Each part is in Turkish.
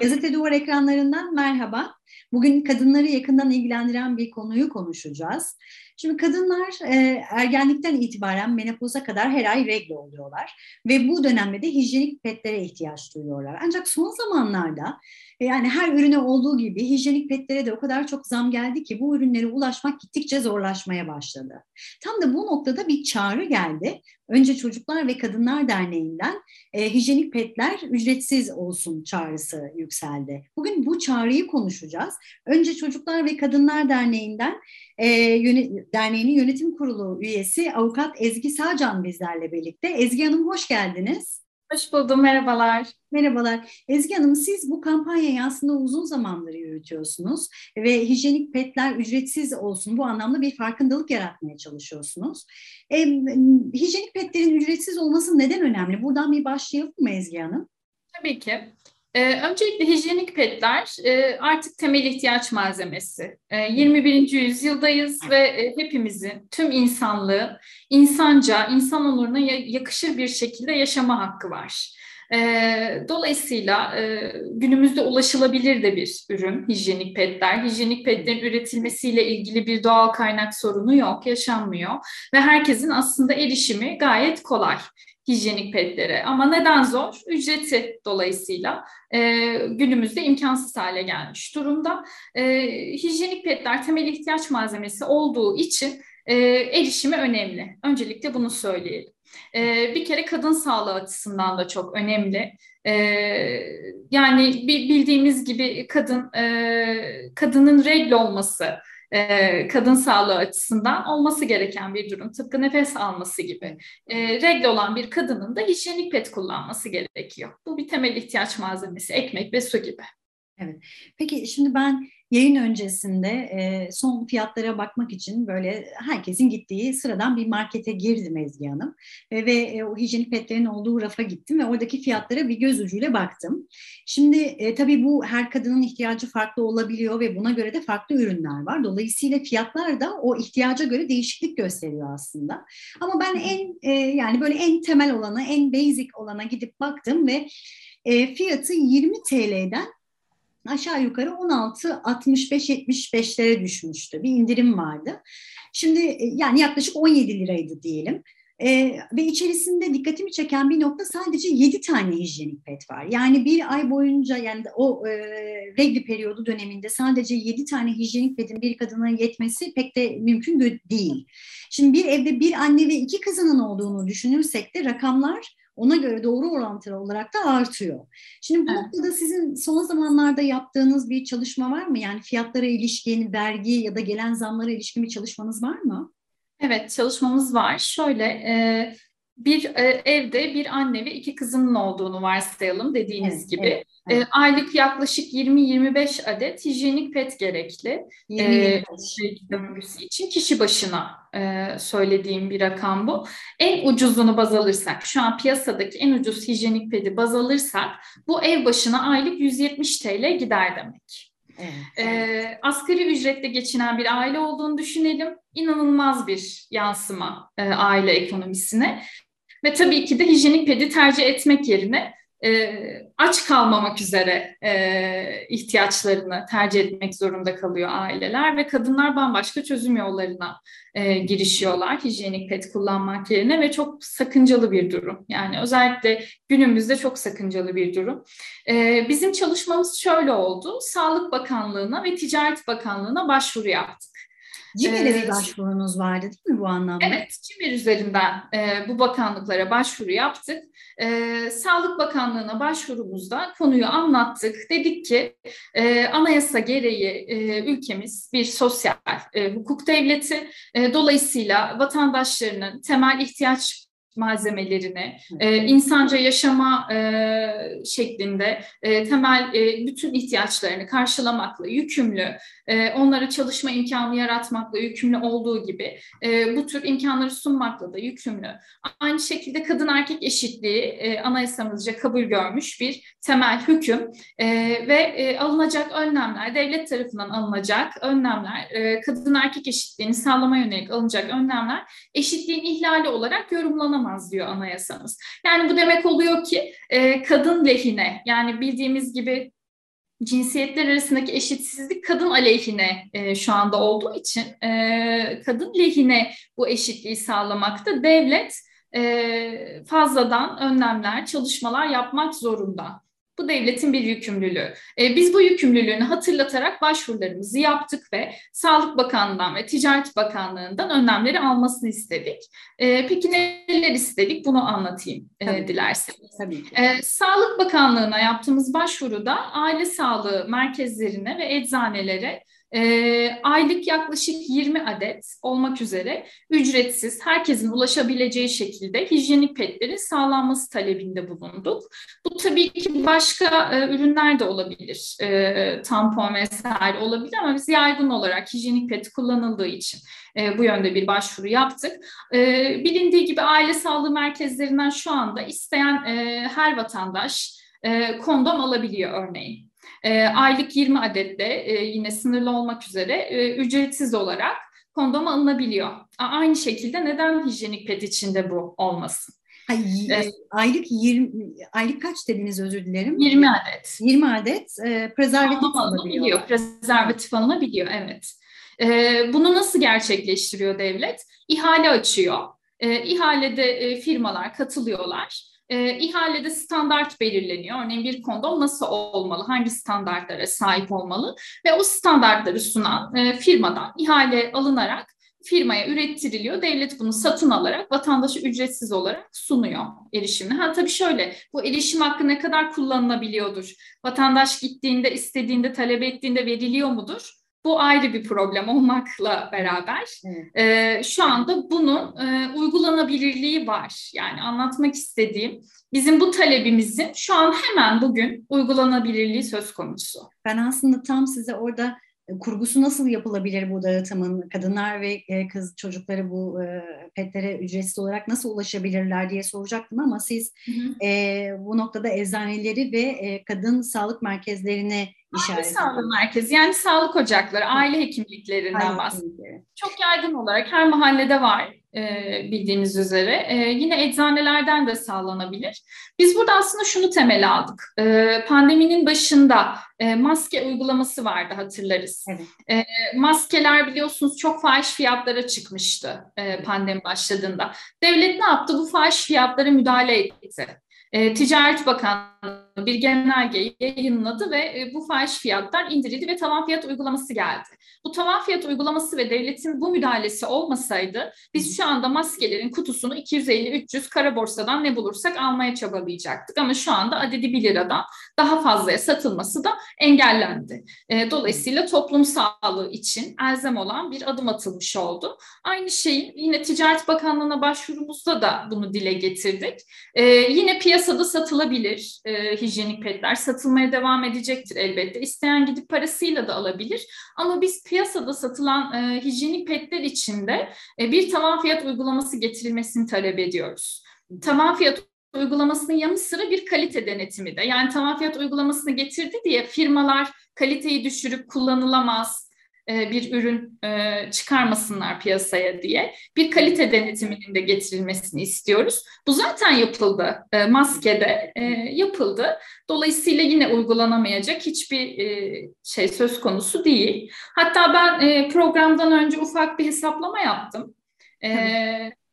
Gazete Duvar ekranlarından merhaba. Bugün kadınları yakından ilgilendiren bir konuyu konuşacağız. Şimdi kadınlar e, ergenlikten itibaren menopoza kadar her ay regle oluyorlar ve bu dönemde de hijyenik petlere ihtiyaç duyuyorlar. Ancak son zamanlarda e, yani her ürüne olduğu gibi hijyenik petlere de o kadar çok zam geldi ki bu ürünlere ulaşmak gittikçe zorlaşmaya başladı. Tam da bu noktada bir çağrı geldi. Önce Çocuklar ve Kadınlar Derneği'nden e, hijyenik petler ücretsiz olsun çağrısı yükseldi. Bugün bu çağrıyı konuşacağız. Önce Çocuklar ve Kadınlar Derneği'nden e, yönet, derneğinin yönetim kurulu üyesi avukat Ezgi Sağcan bizlerle birlikte. Ezgi Hanım hoş geldiniz. Hoş buldum, merhabalar. Merhabalar. Ezgi Hanım siz bu kampanyayı aslında uzun zamandır yürütüyorsunuz ve hijyenik petler ücretsiz olsun bu anlamda bir farkındalık yaratmaya çalışıyorsunuz. E, hijyenik petlerin ücretsiz olması neden önemli? Buradan bir başlayalım mı Ezgi Hanım? Tabii ki. Ee, öncelikle hijyenik petler e, artık temel ihtiyaç malzemesi. E, 21. yüzyıldayız ve e, hepimizin, tüm insanlığı insanca, insan onuruna yakışır bir şekilde yaşama hakkı var. E, dolayısıyla e, günümüzde ulaşılabilir de bir ürün hijyenik petler. Hijyenik petlerin üretilmesiyle ilgili bir doğal kaynak sorunu yok, yaşanmıyor ve herkesin aslında erişimi gayet kolay hijyenik petlere. Ama neden zor? Ücreti dolayısıyla e, günümüzde imkansız hale gelmiş durumda. E, hijyenik petler temel ihtiyaç malzemesi olduğu için e, erişimi önemli. Öncelikle bunu söyleyelim. E, bir kere kadın sağlığı açısından da çok önemli. E, yani bildiğimiz gibi kadın e, kadının regl olması e, kadın sağlığı açısından olması gereken bir durum. Tıpkı nefes alması gibi. E, regle olan bir kadının da hijyenik pet kullanması gerekiyor. Bu bir temel ihtiyaç malzemesi, ekmek ve su gibi. Evet. Peki şimdi ben yayın öncesinde e, son fiyatlara bakmak için böyle herkesin gittiği sıradan bir markete girdim Ezgi Hanım. E, ve e, o hijyenik petlerin olduğu rafa gittim ve oradaki fiyatlara bir göz ucuyla baktım. Şimdi e, tabii bu her kadının ihtiyacı farklı olabiliyor ve buna göre de farklı ürünler var. Dolayısıyla fiyatlar da o ihtiyaca göre değişiklik gösteriyor aslında. Ama ben en e, yani böyle en temel olana, en basic olana gidip baktım ve e, fiyatı 20 TL'den aşağı yukarı 16-65-75'lere düşmüştü. Bir indirim vardı. Şimdi e, yani yaklaşık 17 liraydı diyelim. Ee, ve içerisinde dikkatimi çeken bir nokta sadece 7 tane hijyenik pet var. Yani bir ay boyunca yani o e, regli periyodu döneminde sadece 7 tane hijyenik petin bir kadına yetmesi pek de mümkün değil. Şimdi bir evde bir anne ve iki kızının olduğunu düşünürsek de rakamlar ona göre doğru orantılı olarak da artıyor. Şimdi bu evet. noktada sizin son zamanlarda yaptığınız bir çalışma var mı? Yani fiyatlara ilişkin, vergi ya da gelen zamlara ilişkin bir çalışmanız var mı? Evet, çalışmamız var. Şöyle, e, bir e, evde bir anne ve iki kızının olduğunu varsayalım dediğiniz evet, gibi. Evet, evet. E, aylık yaklaşık 20-25 adet hijyenik pet gerekli. 20 e, döngüsü için kişi başına e, söylediğim bir rakam bu. En ucuzunu baz alırsak, şu an piyasadaki en ucuz hijyenik pedi baz alırsak bu ev başına aylık 170 TL gider demek. Evet. E, asgari ücretle geçinen bir aile olduğunu düşünelim. İnanılmaz bir yansıma e, aile ekonomisine. Ve tabii ki de hijyenik pedi tercih etmek yerine e, aç kalmamak üzere e, ihtiyaçlarını tercih etmek zorunda kalıyor aileler ve kadınlar bambaşka çözüm yollarına e, girişiyorlar hijyenik pet kullanmak yerine ve çok sakıncalı bir durum. Yani özellikle günümüzde çok sakıncalı bir durum. E, bizim çalışmamız şöyle oldu. Sağlık Bakanlığı'na ve Ticaret Bakanlığı'na başvuru yaptık. CİMER'e bir başvurunuz vardı değil mi bu anlamda? Evet, CİMER üzerinden e, bu bakanlıklara başvuru yaptık. E, Sağlık Bakanlığı'na başvurumuzda konuyu anlattık. Dedik ki e, anayasa gereği e, ülkemiz bir sosyal e, hukuk devleti. E, dolayısıyla vatandaşlarının temel ihtiyaç malzemelerini, e, insanca yaşama e, şeklinde e, temel e, bütün ihtiyaçlarını karşılamakla yükümlü, e, onlara çalışma imkanı yaratmakla yükümlü olduğu gibi e, bu tür imkanları sunmakla da yükümlü. Aynı şekilde kadın erkek eşitliği e, anayasamızca kabul görmüş bir temel hüküm e, ve e, alınacak önlemler, devlet tarafından alınacak önlemler, e, kadın erkek eşitliğini sağlama yönelik alınacak önlemler eşitliğin ihlali olarak yorumlanamaz olamaz diyor anayasamız. Yani bu demek oluyor ki e, kadın lehine yani bildiğimiz gibi cinsiyetler arasındaki eşitsizlik kadın aleyhine e, şu anda olduğu için e, kadın lehine bu eşitliği sağlamakta devlet e, fazladan önlemler, çalışmalar yapmak zorunda. Bu devletin bir yükümlülüğü. E, biz bu yükümlülüğünü hatırlatarak başvurularımızı yaptık ve Sağlık Bakanlığı'ndan ve Ticaret Bakanlığı'ndan önlemleri almasını istedik. E, peki neler istedik? Bunu anlatayım e, dilerseniz. Tabii ki. E, Sağlık Bakanlığı'na yaptığımız başvuruda aile sağlığı merkezlerine ve eczanelere e, aylık yaklaşık 20 adet olmak üzere ücretsiz herkesin ulaşabileceği şekilde hijyenik petlerin sağlanması talebinde bulunduk. Bu tabii ki başka e, ürünler de olabilir. E, tampon vesaire olabilir ama biz yaygın olarak hijyenik pet kullanıldığı için e, bu yönde bir başvuru yaptık. E, bilindiği gibi aile sağlığı merkezlerinden şu anda isteyen e, her vatandaş e, kondom alabiliyor örneğin e, aylık 20 adetle e, yine sınırlı olmak üzere e, ücretsiz olarak kondom alınabiliyor. Aynı şekilde neden hijyenik pet içinde bu olmasın? Hayır, evet. aylık 20 aylık kaç dediniz özür dilerim? 20 adet. 20 adet e, prezervatif alınabiliyor. Prezervatif alınabiliyor evet. E, bunu nasıl gerçekleştiriyor devlet? İhale açıyor. E, ihalede e, firmalar katılıyorlar e, ihalede standart belirleniyor. Örneğin bir kondom nasıl olmalı, hangi standartlara sahip olmalı ve o standartları sunan e, firmadan ihale alınarak firmaya ürettiriliyor. Devlet bunu satın alarak vatandaşa ücretsiz olarak sunuyor erişimini. Ha tabii şöyle bu erişim hakkı ne kadar kullanılabiliyordur? Vatandaş gittiğinde, istediğinde, talep ettiğinde veriliyor mudur? Bu ayrı bir problem olmakla beraber evet. e, şu anda bunun e, uygulanabilirliği var. Yani anlatmak istediğim bizim bu talebimizin şu an hemen bugün uygulanabilirliği söz konusu. Ben aslında tam size orada kurgusu nasıl yapılabilir bu dağıtımın? Kadınlar ve e, kız çocukları bu e, petlere ücretsiz olarak nasıl ulaşabilirler diye soracaktım ama siz hı hı. E, bu noktada eczaneleri ve e, kadın sağlık merkezlerine işaret ediyorsunuz. Sağlık merkezi yani sağlık ocakları, aile hekimliklerinden bahsediyorum. Çok yaygın olarak her mahallede var e, bildiğiniz üzere. E, yine eczanelerden de sağlanabilir. Biz burada aslında şunu temel aldık. E, pandeminin başında e, maske uygulaması vardı hatırlarız. Evet. E, maskeler biliyorsunuz çok fahiş fiyatlara çıkmıştı e, pandemi başladığında. Devlet ne yaptı? Bu fahiş fiyatlara müdahale etti. E, Ticaret Bakanlığı bir genelge yayınladı ve e, bu fahiş fiyatlar indirildi ve tavan fiyat uygulaması geldi. Bu tavan fiyat uygulaması ve devletin bu müdahalesi olmasaydı biz şu anda maskelerin kutusunu 250-300 kara borsadan ne bulursak almaya çabalayacaktık. Ama şu anda adedi 1 liradan daha fazlaya satılması da engellendi. E, dolayısıyla toplum sağlığı için elzem olan bir adım atılmış oldu. Aynı şeyi yine Ticaret Bakanlığı'na başvurumuzda da bunu dile getirdik. E, yine piyasada satılabilir hijyenik petler satılmaya devam edecektir elbette. İsteyen gidip parasıyla da alabilir. Ama biz piyasada satılan e, hijyenik petler içinde e, bir tavan fiyat uygulaması getirilmesini talep ediyoruz. Tavan fiyat uygulamasının yanı sıra bir kalite denetimi de. Yani tavan fiyat uygulamasını getirdi diye firmalar kaliteyi düşürüp kullanılamaz, e, bir ürün e, çıkarmasınlar piyasaya diye bir kalite denetiminin de getirilmesini istiyoruz. Bu zaten yapıldı. E, maskede yapıldı. Dolayısıyla yine uygulanamayacak hiçbir şey söz konusu değil. Hatta ben programdan önce ufak bir hesaplama yaptım.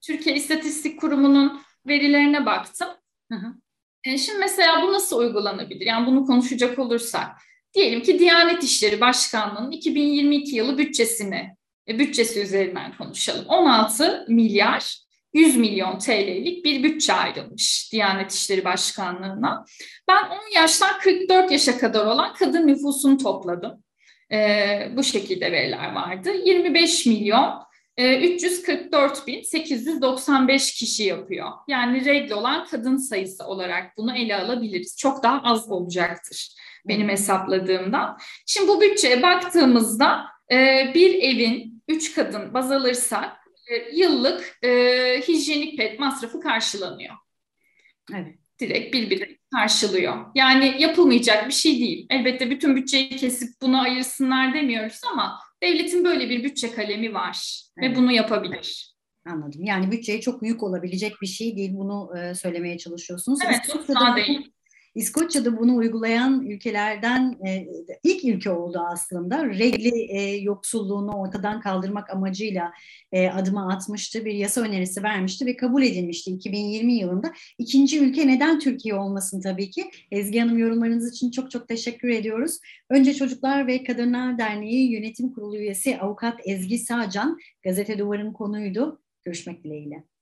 Türkiye İstatistik Kurumu'nun verilerine baktım. Hı hı. Şimdi mesela bu nasıl uygulanabilir? Yani bunu konuşacak olursak Diyelim ki Diyanet İşleri Başkanlığı'nın 2022 yılı bütçesini, e, bütçesi üzerinden konuşalım. 16 milyar 100 milyon TL'lik bir bütçe ayrılmış Diyanet İşleri Başkanlığı'na. Ben 10 yaştan 44 yaşa kadar olan kadın nüfusunu topladım. Ee, bu şekilde veriler vardı. 25 milyon e, 344 bin 895 kişi yapıyor. Yani regl olan kadın sayısı olarak bunu ele alabiliriz. Çok daha az olacaktır benim hesapladığımdan. Şimdi bu bütçeye baktığımızda e, bir evin üç kadın baz alırsak e, yıllık e, hijyenik pet masrafı karşılanıyor. Evet. Direkt birbirine karşılıyor. Yani yapılmayacak bir şey değil. Elbette bütün bütçeyi kesip bunu ayırsınlar demiyoruz ama devletin böyle bir bütçe kalemi var evet. ve bunu yapabilir. Anladım. Yani bütçeye çok yük olabilecek bir şey değil. Bunu e, söylemeye çalışıyorsunuz. Evet, çok değil İskoçya'da bunu uygulayan ülkelerden e, ilk ülke oldu aslında. Regli e, yoksulluğunu ortadan kaldırmak amacıyla e, adıma atmıştı. Bir yasa önerisi vermişti ve kabul edilmişti 2020 yılında. İkinci ülke neden Türkiye olmasın tabii ki. Ezgi Hanım yorumlarınız için çok çok teşekkür ediyoruz. Önce Çocuklar ve Kadınlar Derneği Yönetim Kurulu üyesi avukat Ezgi Sağcan, Gazete Duvar'ın konuydu. Görüşmek dileğiyle.